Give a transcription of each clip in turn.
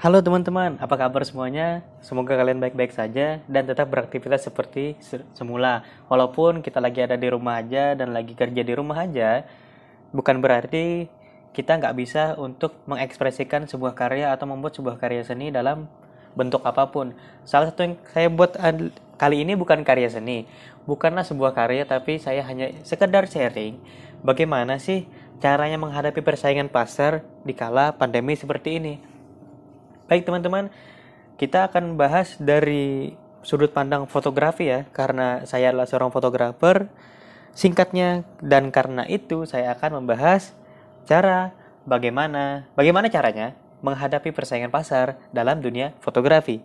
Halo teman-teman, apa kabar semuanya? Semoga kalian baik-baik saja dan tetap beraktivitas seperti semula. Walaupun kita lagi ada di rumah aja dan lagi kerja di rumah aja, bukan berarti kita nggak bisa untuk mengekspresikan sebuah karya atau membuat sebuah karya seni dalam bentuk apa pun. Salah satu yang saya buat kali ini bukan karya seni, bukanlah sebuah karya tapi saya hanya sekedar sharing bagaimana sih caranya menghadapi persaingan pasar di kala pandemi seperti ini Baik teman-teman, kita akan bahas dari sudut pandang fotografi ya, karena saya adalah seorang fotografer. Singkatnya dan karena itu saya akan membahas cara bagaimana bagaimana caranya menghadapi persaingan pasar dalam dunia fotografi.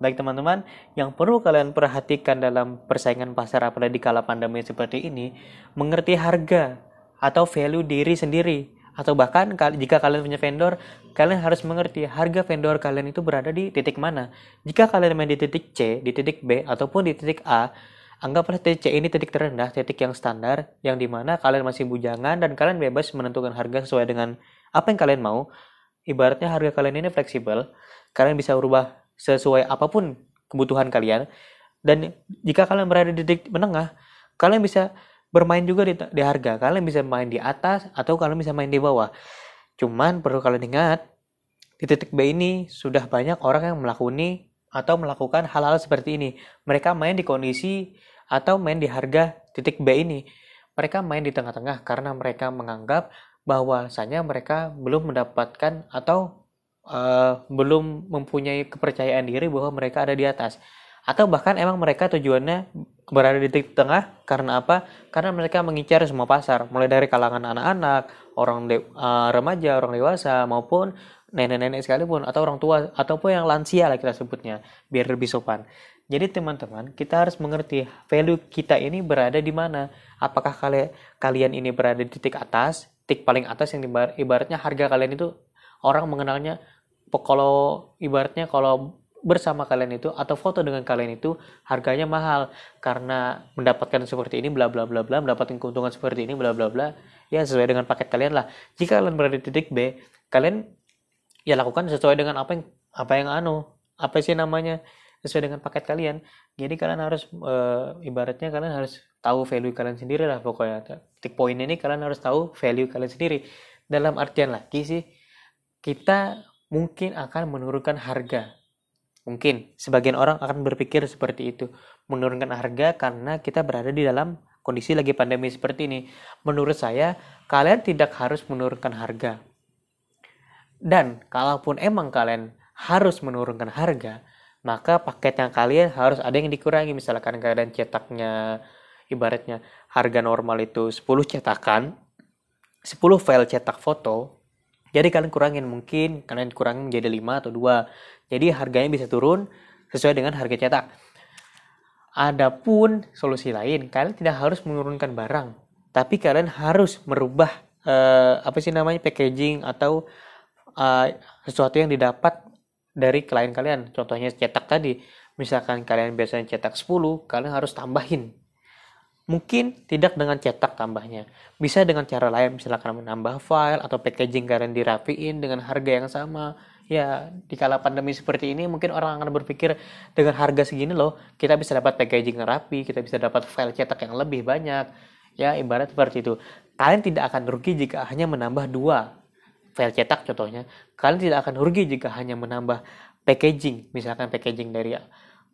Baik teman-teman, yang perlu kalian perhatikan dalam persaingan pasar apalagi di kala pandemi seperti ini, mengerti harga atau value diri sendiri atau bahkan jika kalian punya vendor, kalian harus mengerti harga vendor kalian itu berada di titik mana. Jika kalian main di titik C, di titik B, ataupun di titik A, anggaplah titik C ini titik terendah, titik yang standar, yang di mana kalian masih bujangan dan kalian bebas menentukan harga sesuai dengan apa yang kalian mau. Ibaratnya harga kalian ini fleksibel, kalian bisa berubah sesuai apa pun kebutuhan kalian. Dan jika kalian berada di titik menengah, kalian bisa bermain juga di, di harga. Kalian bisa main di atas atau kalian bisa main di bawah. Cuman perlu kalian ingat, di titik B ini sudah banyak orang yang melakukan atau melakukan hal-hal seperti ini. Mereka main di kondisi atau main di harga titik B ini. Mereka main di tengah-tengah karena mereka menganggap bahwasanya mereka belum mendapatkan atau uh, belum mempunyai kepercayaan diri bahwa mereka ada di atas atau bahkan emang mereka tujuannya berada di titik tengah karena apa? Karena mereka mengincar semua pasar, mulai dari kalangan anak-anak, orang de uh, remaja, orang dewasa maupun nenek-nenek sekalipun atau orang tua ataupun yang lansia lah kita sebutnya biar lebih sopan. Jadi teman-teman, kita harus mengerti value kita ini berada di mana. Apakah kalian kalian ini berada di titik atas, titik paling atas yang ibaratnya harga kalian itu orang mengenalnya kalau ibaratnya kalau bersama kalian itu atau foto dengan kalian itu harganya mahal. Karena mendapatkan seperti ini bla bla bla bla mendapatkan keuntungan seperti ini bla bla bla ya sesuai dengan paket kalian lah. Jika kalian berada di titik B kalian ya lakukan sesuai dengan apa yang apa yang anu apa sih namanya sesuai dengan paket kalian. Jadi kalian harus e, ibaratnya kalian harus tahu value kalian sendiri lah pokoknya. Titik poin ini kalian harus tahu value kalian sendiri. Dalam artian lagi sih kita mungkin akan menurunkan harga Mungkin sebagian orang akan berpikir seperti itu, menurunkan harga karena kita berada di dalam kondisi lagi pandemi seperti ini. Menurut saya, kalian tidak harus menurunkan harga. Dan kalaupun emang kalian harus menurunkan harga, maka paket yang kalian harus ada yang dikurangi. Misalkan kalian cetaknya ibaratnya harga normal itu 10 cetakan, 10 file cetak foto, jadi kalian kurangin mungkin kalian kurangin jadi 5 atau 2 jadi harganya bisa turun sesuai dengan harga cetak. Adapun solusi lain, kalian tidak harus menurunkan barang, tapi kalian harus merubah uh, apa sih namanya packaging atau uh, sesuatu yang didapat dari klien kalian. Contohnya cetak tadi, misalkan kalian biasanya cetak 10, kalian harus tambahin. Mungkin tidak dengan cetak tambahnya, bisa dengan cara lain, misalkan menambah file atau packaging kalian dirapiin dengan harga yang sama. Ya di kala pandemi seperti ini mungkin orang akan berpikir dengan harga segini loh kita bisa dapat packaging rapi kita bisa dapat file cetak yang lebih banyak. Ya ibarat seperti itu. Kalian tidak akan rugi jika hanya menambah dua file cetak contohnya. Kalian tidak akan rugi jika hanya menambah packaging misalkan packaging dari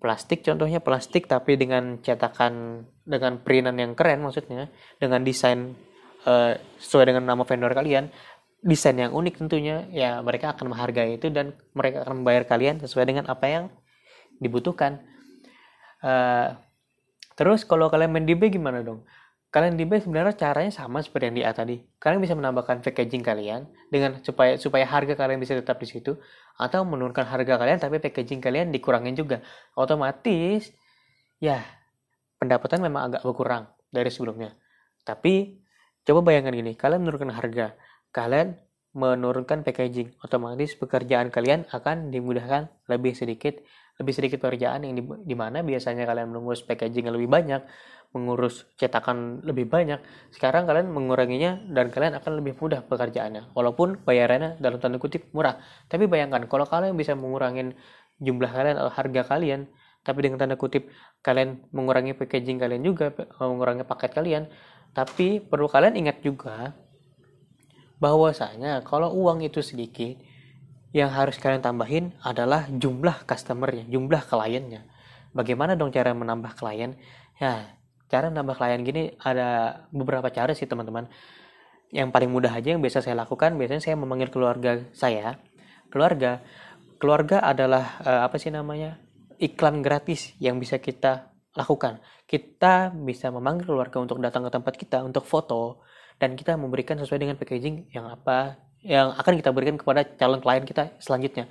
plastik contohnya plastik tapi dengan cetakan dengan printan yang keren maksudnya dengan desain uh, sesuai dengan nama vendor kalian desain yang unik tentunya ya mereka akan menghargai itu dan mereka akan membayar kalian sesuai dengan apa yang dibutuhkan. Uh, terus kalau kalian main di B gimana dong kalian di B sebenarnya caranya sama seperti yang di A tadi kalian bisa menambahkan packaging kalian dengan supaya supaya harga kalian bisa tetap di situ atau menurunkan harga kalian tapi packaging kalian dikurangin juga otomatis ya pendapatan memang agak berkurang dari sebelumnya tapi coba bayangkan gini kalian menurunkan harga kalian menurunkan packaging. Otomatis pekerjaan kalian akan dimudahkan lebih sedikit, lebih sedikit pekerjaan yang di, di mana biasanya kalian mengurus packaging yang lebih banyak, mengurus cetakan lebih banyak. Sekarang kalian menguranginya dan kalian akan lebih mudah pekerjaannya. Walaupun bayarannya dalam tanda kutip murah. Tapi bayangkan kalau kalian bisa mengurangi jumlah kalian atau harga kalian, tapi dengan tanda kutip kalian mengurangi packaging kalian juga, mengurangi paket kalian, tapi perlu kalian ingat juga bahwasanya kalau uang itu sedikit, yang harus kalian tambahin adalah jumlah customernya, jumlah kliennya. Bagaimana dong cara menambah klien? Ya, cara menambah klien gini ada beberapa cara sih teman-teman. Yang paling mudah aja yang biasa saya lakukan, biasanya saya memanggil keluarga saya. Keluarga, keluarga adalah uh, apa sih namanya? iklan gratis yang bisa kita lakukan. Kita bisa memanggil keluarga untuk datang ke tempat kita untuk foto, dan kita memberikan sesuai dengan packaging yang apa yang akan kita berikan kepada calon klien kita selanjutnya.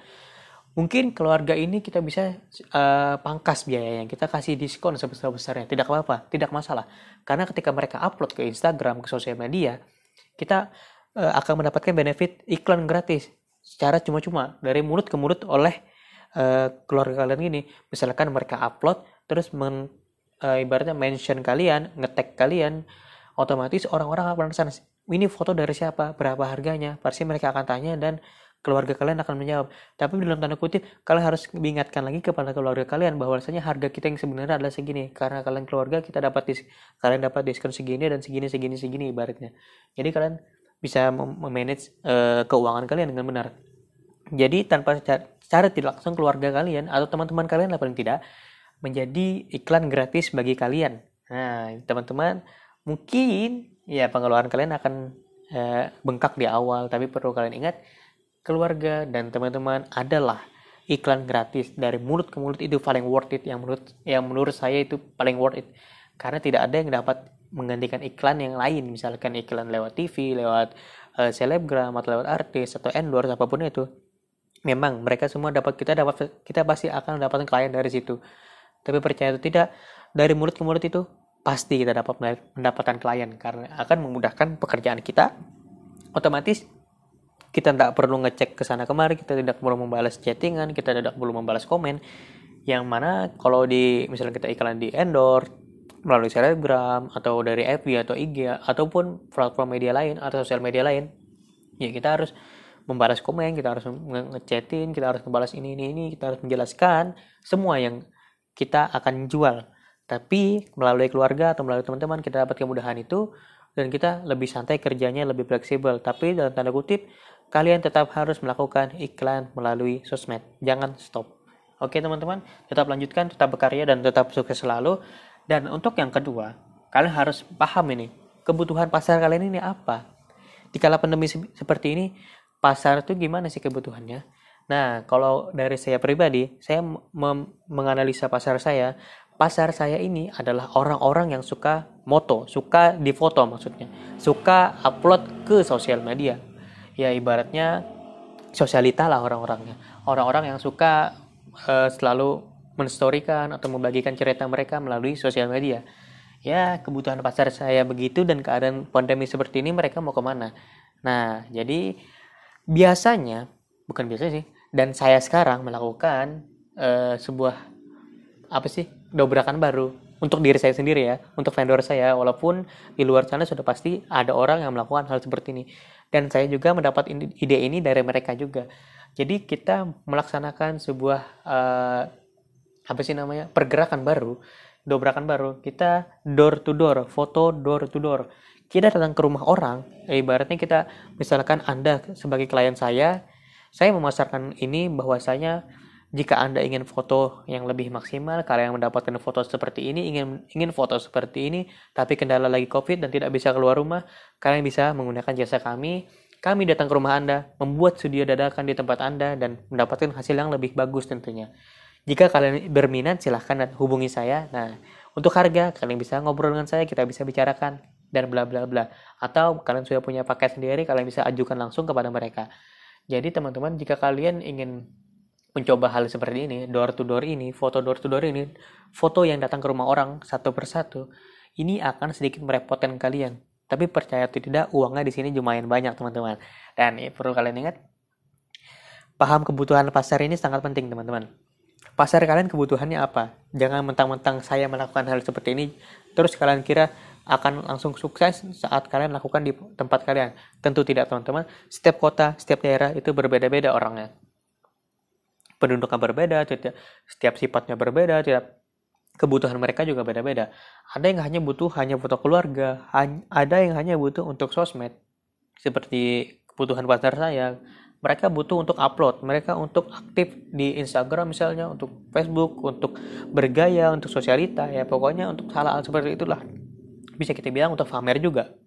Mungkin keluarga ini kita bisa uh, pangkas biayanya, kita kasih diskon sebesar-besarnya, tidak apa-apa, tidak masalah. Karena ketika mereka upload ke Instagram, ke sosial media, kita uh, akan mendapatkan benefit iklan gratis secara cuma-cuma dari mulut ke mulut oleh uh, keluarga kalian ini. Misalkan mereka upload, terus men, uh, ibaratnya mention kalian, ngetek kalian, otomatis orang-orang akan penasaran ini foto dari siapa? Berapa harganya? Pasti mereka akan tanya dan keluarga kalian akan menjawab. Tapi dalam tanda kutip kalian harus mengingatkan lagi kepada keluarga kalian bahwasanya harga kita yang sebenarnya adalah segini. Karena kalian keluarga kita dapat dis kalian dapat diskon segini dan segini segini segini ibaratnya. Jadi kalian bisa memanage uh, keuangan kalian dengan benar. Jadi tanpa cara tidak langsung keluarga kalian atau teman-teman kalian lah paling tidak menjadi iklan gratis bagi kalian. Nah teman-teman mungkin ya pengeluaran kalian akan uh, bengkak di awal. Tapi perlu kalian ingat keluarga dan teman-teman adalah iklan gratis dari mulut ke mulut. Itu paling worth it. Yang menurut yang menurut saya itu paling worth it. Karena tidak ada yang dapat menggantikan iklan yang lain. Misalkan iklan lewat TV lewat uh, selebgram atau lewat artis atau endorse apa pun itu. Memang mereka semua dapat kita dapat kita pasti akan mendapatkan klien dari situ. Tapi percaya itu tidak dari mulut ke mulut itu pasti kita dapat mendapatkan klien karena akan memudahkan pekerjaan kita. Otomatis kita tidak perlu ngecek ke sana kemari, kita tidak perlu membalas chattingan, kita tidak perlu membalas komen. Yang mana kalau di misalnya kita iklan di endorse melalui Telegram atau dari FB atau IG ataupun platform media lain atau sosial media lain, ya kita harus membalas komen, kita harus ngechatin, kita harus membalas ini ini ini, kita harus menjelaskan semua yang kita akan jual tapi melalui keluarga atau melalui teman-teman kita dapat kemudahan itu dan kita lebih santai kerjanya, lebih fleksibel. Tapi dalam tanda kutip, kalian tetap harus melakukan iklan melalui sosmed. Jangan stop. Oke teman-teman, tetap lanjutkan, tetap berkarya dan tetap sukses selalu. Dan untuk yang kedua, kalian harus paham ini, kebutuhan pasar kalian ini apa? Di kala pandemi seperti ini, pasar itu gimana sih kebutuhannya? Nah, kalau dari saya pribadi, saya menganalisa pasar saya, pasar saya ini adalah orang-orang yang suka moto, suka difoto maksudnya, suka upload ke sosial media. Ya ibaratnya sosialita lah orang-orangnya. Orang-orang yang suka uh, selalu menstorikan atau membagikan cerita mereka melalui sosial media. Ya kebutuhan pasar saya begitu dan keadaan pandemi seperti ini mereka mau ke mana? Nah jadi biasanya bukan biasa sih dan saya sekarang melakukan uh, sebuah apa sih dobrakan baru untuk diri saya sendiri ya, untuk vendor saya, walaupun di luar sana sudah pasti ada orang yang melakukan hal seperti ini. Dan saya juga mendapat ide ini dari mereka juga. Jadi kita melaksanakan sebuah uh, apa sih namanya pergerakan baru, dobrakan baru. Kita door to door, foto door to door. Kita datang ke rumah orang, eh, ibaratnya kita misalkan Anda sebagai klien saya, saya memasarkan ini bahwasanya jika Anda ingin foto yang lebih maksimal, kalian mendapatkan foto seperti ini, ingin ingin foto seperti ini, tapi kendala lagi COVID dan tidak bisa keluar rumah, kalian bisa menggunakan jasa kami. Kami datang ke rumah Anda, membuat studio dadakan di tempat Anda, dan mendapatkan hasil yang lebih bagus tentunya. Jika kalian berminat, silahkan hubungi saya. Nah, untuk harga, kalian bisa ngobrol dengan saya, kita bisa bicarakan, dan bla bla bla. Atau kalian sudah punya paket sendiri, kalian bisa ajukan langsung kepada mereka. Jadi teman-teman, jika kalian ingin mencoba hal seperti ini, door to door ini, foto door to door ini, foto yang datang ke rumah orang satu persatu, ini akan sedikit merepotkan kalian. Tapi percaya atau tidak, uangnya di sini lumayan banyak teman-teman. Dan ya, perlu kalian ingat, paham kebutuhan pasar ini sangat penting teman-teman. Pasar kalian kebutuhannya apa? Jangan mentang-mentang saya melakukan hal seperti ini, terus kalian kira akan langsung sukses saat kalian lakukan di tempat kalian. Tentu tidak teman-teman. Setiap kota, setiap daerah itu berbeda-beda orangnya. Penduduknya berbeda, setiap sifatnya berbeda, tidak kebutuhan mereka juga beda-beda. Ada yang hanya butuh hanya foto keluarga, ada yang hanya butuh untuk sosmed, seperti kebutuhan pasar saya. Mereka butuh untuk upload, mereka untuk aktif di Instagram misalnya, untuk Facebook, untuk bergaya, untuk sosialita, ya pokoknya untuk hal-hal seperti itulah. Bisa kita bilang untuk pamer juga.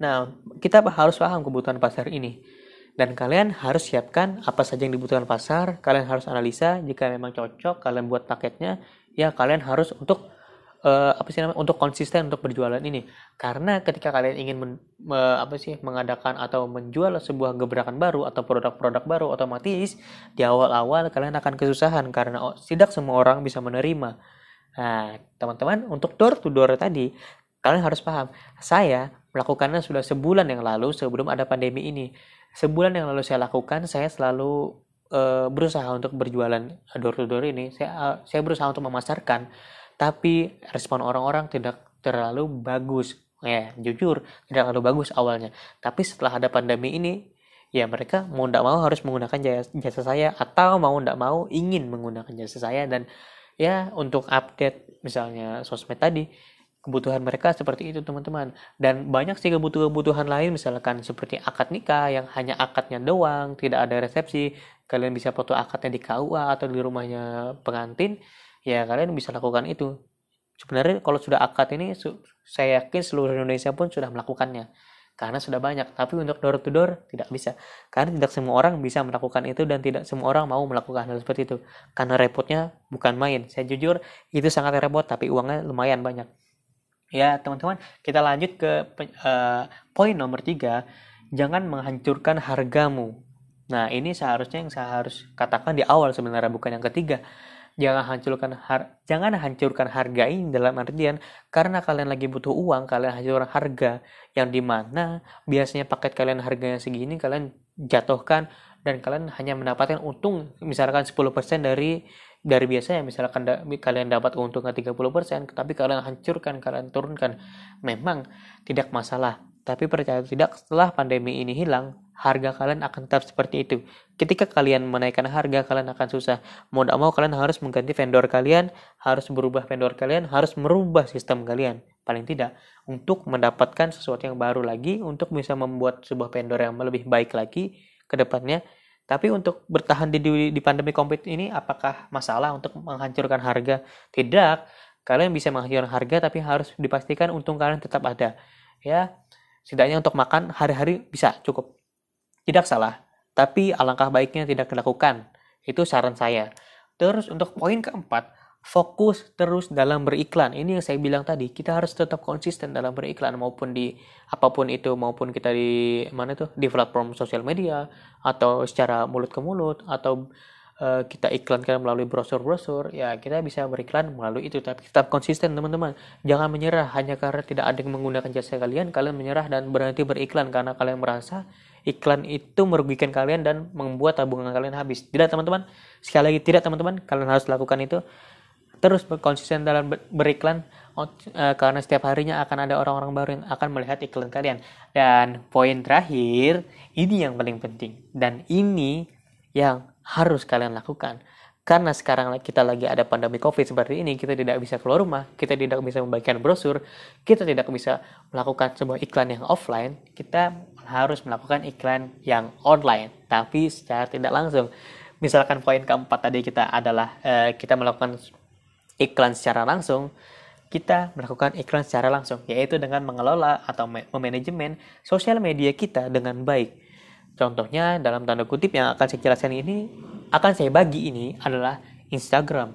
Nah, kita harus paham kebutuhan pasar ini. Dan kalian harus siapkan apa saja yang dibutuhkan pasar, kalian harus analisa jika memang cocok, kalian buat paketnya, ya kalian harus untuk uh, apa sih namanya untuk konsisten untuk berjualan ini. Karena ketika kalian ingin men, me, apa sih mengadakan atau menjual sebuah gebrakan baru atau produk-produk baru otomatis di awal-awal kalian akan kesusahan karena tidak semua orang bisa menerima. Nah teman-teman untuk door to door tadi kalian harus paham saya melakukannya sudah sebulan yang lalu sebelum ada pandemi ini sebulan yang lalu saya lakukan saya selalu uh, berusaha untuk berjualan door to door ini. Saya uh, saya berusaha untuk memasarkan tapi respon orang-orang tidak terlalu bagus. Ya jujur tidak terlalu bagus awalnya. Tapi setelah ada pandemi ini ya mereka mau tidak mau harus menggunakan jasa, jasa saya atau mau tidak mau ingin menggunakan jasa saya. Dan ya untuk update misalnya sosmed tadi kebutuhan mereka seperti itu teman-teman. Dan banyak sih kebutuhan-kebutuhan lain misalkan seperti akad nikah yang hanya akadnya doang tidak ada resepsi. Kalian bisa foto akadnya di KUA atau di rumahnya pengantin ya kalian bisa lakukan itu. Sebenarnya kalau sudah akad ini saya yakin seluruh Indonesia pun sudah melakukannya. Karena sudah banyak tapi untuk door to door tidak bisa. Karena tidak semua orang bisa melakukan itu dan tidak semua orang mau melakukan hal seperti itu. Karena repotnya bukan main. Saya jujur itu sangat repot tapi uangnya lumayan banyak Ya, teman-teman, kita lanjut ke uh, poin nomor tiga. Jangan menghancurkan hargamu. Nah, ini seharusnya yang saya harus katakan di awal sebenarnya, bukan yang ketiga. Jangan hancurkan har jangan hancurkan harga ini dalam artian karena kalian lagi butuh uang, kalian hancurkan harga yang di mana biasanya paket kalian harganya segini, kalian jatuhkan dan kalian hanya mendapatkan untung misalkan 10% dari dari biasanya misalkan da, kalian dapat keuntungan 30% tapi kalian hancurkan kalian turunkan memang tidak masalah. Tapi percaya tidak setelah pandemi ini hilang harga kalian akan tetap seperti itu. Ketika kalian menaikkan harga kalian akan susah. Mau tidak mau kalian harus mengganti vendor kalian harus berubah vendor kalian harus merubah sistem kalian. Paling tidak untuk mendapatkan sesuatu yang baru lagi untuk bisa membuat sebuah vendor yang lebih baik lagi ke depannya tapi untuk bertahan di, di, di pandemi COVID ini, apakah masalah untuk menghancurkan harga? Tidak. Kalian bisa menghancurkan harga, tapi harus dipastikan untung kalian tetap ada. Ya, setidaknya untuk makan hari-hari bisa cukup. Tidak salah. Tapi alangkah baiknya tidak dilakukan. Itu saran saya. Terus untuk poin keempat, fokus terus dalam beriklan. Ini yang saya bilang tadi, kita harus tetap konsisten dalam beriklan maupun di apa pun itu maupun kita di mana tuh di platform sosial media atau secara mulut ke mulut atau uh, kita iklankan melalui brosur-brosur ya kita bisa beriklan melalui itu. Tapi tetap konsisten teman-teman. Jangan menyerah hanya karena tidak ada yang menggunakan jasa kalian. Kalian menyerah dan berhenti beriklan karena kalian merasa iklan itu merugikan kalian dan membuat tabungan kalian habis. Tidak teman-teman? Sekali lagi tidak teman-teman. Kalian harus lakukan itu terus konsisten dalam beriklan uh, karena setiap harinya akan ada orang-orang baru yang akan melihat iklan kalian. Dan poin terakhir, ini yang paling penting dan ini yang harus kalian lakukan. Karena sekarang kita lagi ada pandemi COVID seperti ini, kita tidak bisa keluar rumah, kita tidak bisa membagikan brosur, kita tidak bisa melakukan sebuah iklan yang offline, kita harus melakukan iklan yang online, tapi secara tidak langsung. Misalkan poin keempat tadi kita adalah uh, kita melakukan iklan secara langsung, kita melakukan iklan secara langsung, yaitu dengan mengelola atau memanajemen sosial media kita dengan baik. Contohnya dalam tanda kutip yang akan saya jelaskan ini, akan saya bagi ini adalah Instagram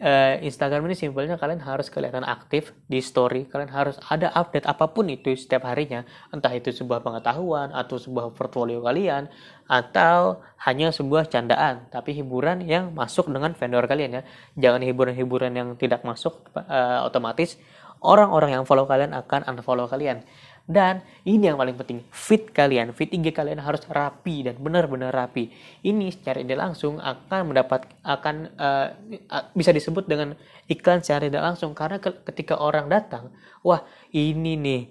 uh, Instagram ini simpelnya kalian harus kelihatan aktif di story. Kalian harus ada update apa pun itu setiap harinya. Entah itu sebuah pengetahuan atau sebuah portfolio kalian atau hanya sebuah candaan tapi hiburan yang masuk dengan vendor kalian ya. Jangan hiburan-hiburan yang tidak masuk uh, otomatis orang-orang yang follow kalian akan unfollow kalian dan ini yang paling penting, fit kalian, fit IG kalian harus rapi dan benar-benar rapi. Ini secara tidak langsung akan mendapat akan uh, bisa disebut dengan iklan secara tidak langsung karena ketika orang datang, wah ini nih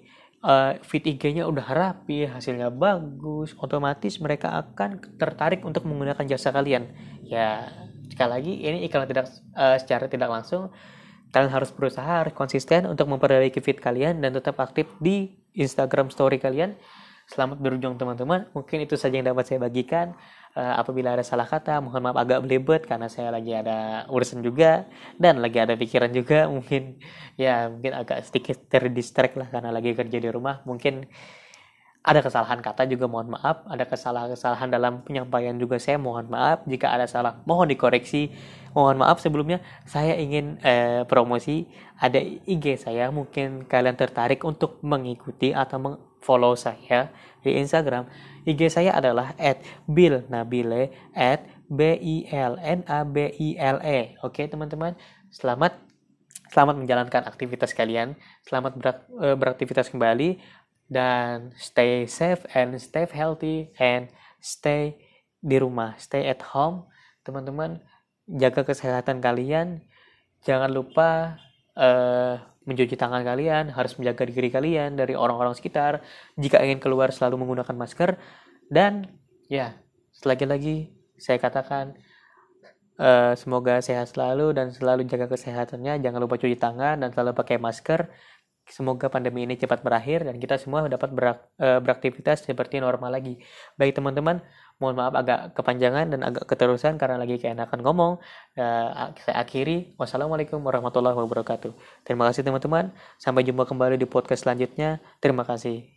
uh, fit IG-nya udah rapi, hasilnya bagus, otomatis mereka akan tertarik untuk menggunakan jasa kalian. Ya, sekali lagi ini iklan tidak uh, secara tidak langsung kalian harus berusaha harus konsisten untuk memperbaiki fit kalian dan tetap aktif di Instagram story kalian. Selamat berjuang teman-teman. Mungkin itu saja yang dapat saya bagikan. Uh, apabila ada salah kata, mohon maaf agak belibet karena saya lagi ada urusan juga dan lagi ada pikiran juga. Mungkin ya mungkin agak sedikit terdistract lah karena lagi kerja di rumah. Mungkin ada kesalahan kata juga mohon maaf, ada kesalahan-kesalahan dalam penyampaian juga saya mohon maaf. Jika ada salah, mohon dikoreksi. Mohon maaf sebelumnya saya ingin eh, promosi ada IG saya mungkin kalian tertarik untuk mengikuti atau follow saya di Instagram. IG saya adalah @billnabile b i l n a b i l e. Oke, teman-teman. Selamat selamat menjalankan aktivitas kalian. Selamat eh, beraktivitas kembali dan stay safe and stay healthy and stay di rumah, stay at home. Teman-teman, jaga kesehatan kalian. Jangan lupa uh, mencuci tangan kalian, harus menjaga diri kalian dari orang-orang sekitar. Jika ingin keluar selalu menggunakan masker dan ya, selagi lagi saya katakan uh, semoga sehat selalu dan selalu jaga kesehatannya. Jangan lupa cuci tangan dan selalu pakai masker. Semoga pandemi ini cepat berakhir dan kita semua dapat berak, e, beraktivitas seperti normal lagi. Baik teman-teman, mohon maaf agak kepanjangan dan agak keterusan karena lagi keenakan ngomong. E, saya akhiri. Wassalamualaikum warahmatullahi wabarakatuh. Terima kasih teman-teman. Sampai jumpa kembali di podcast selanjutnya. Terima kasih.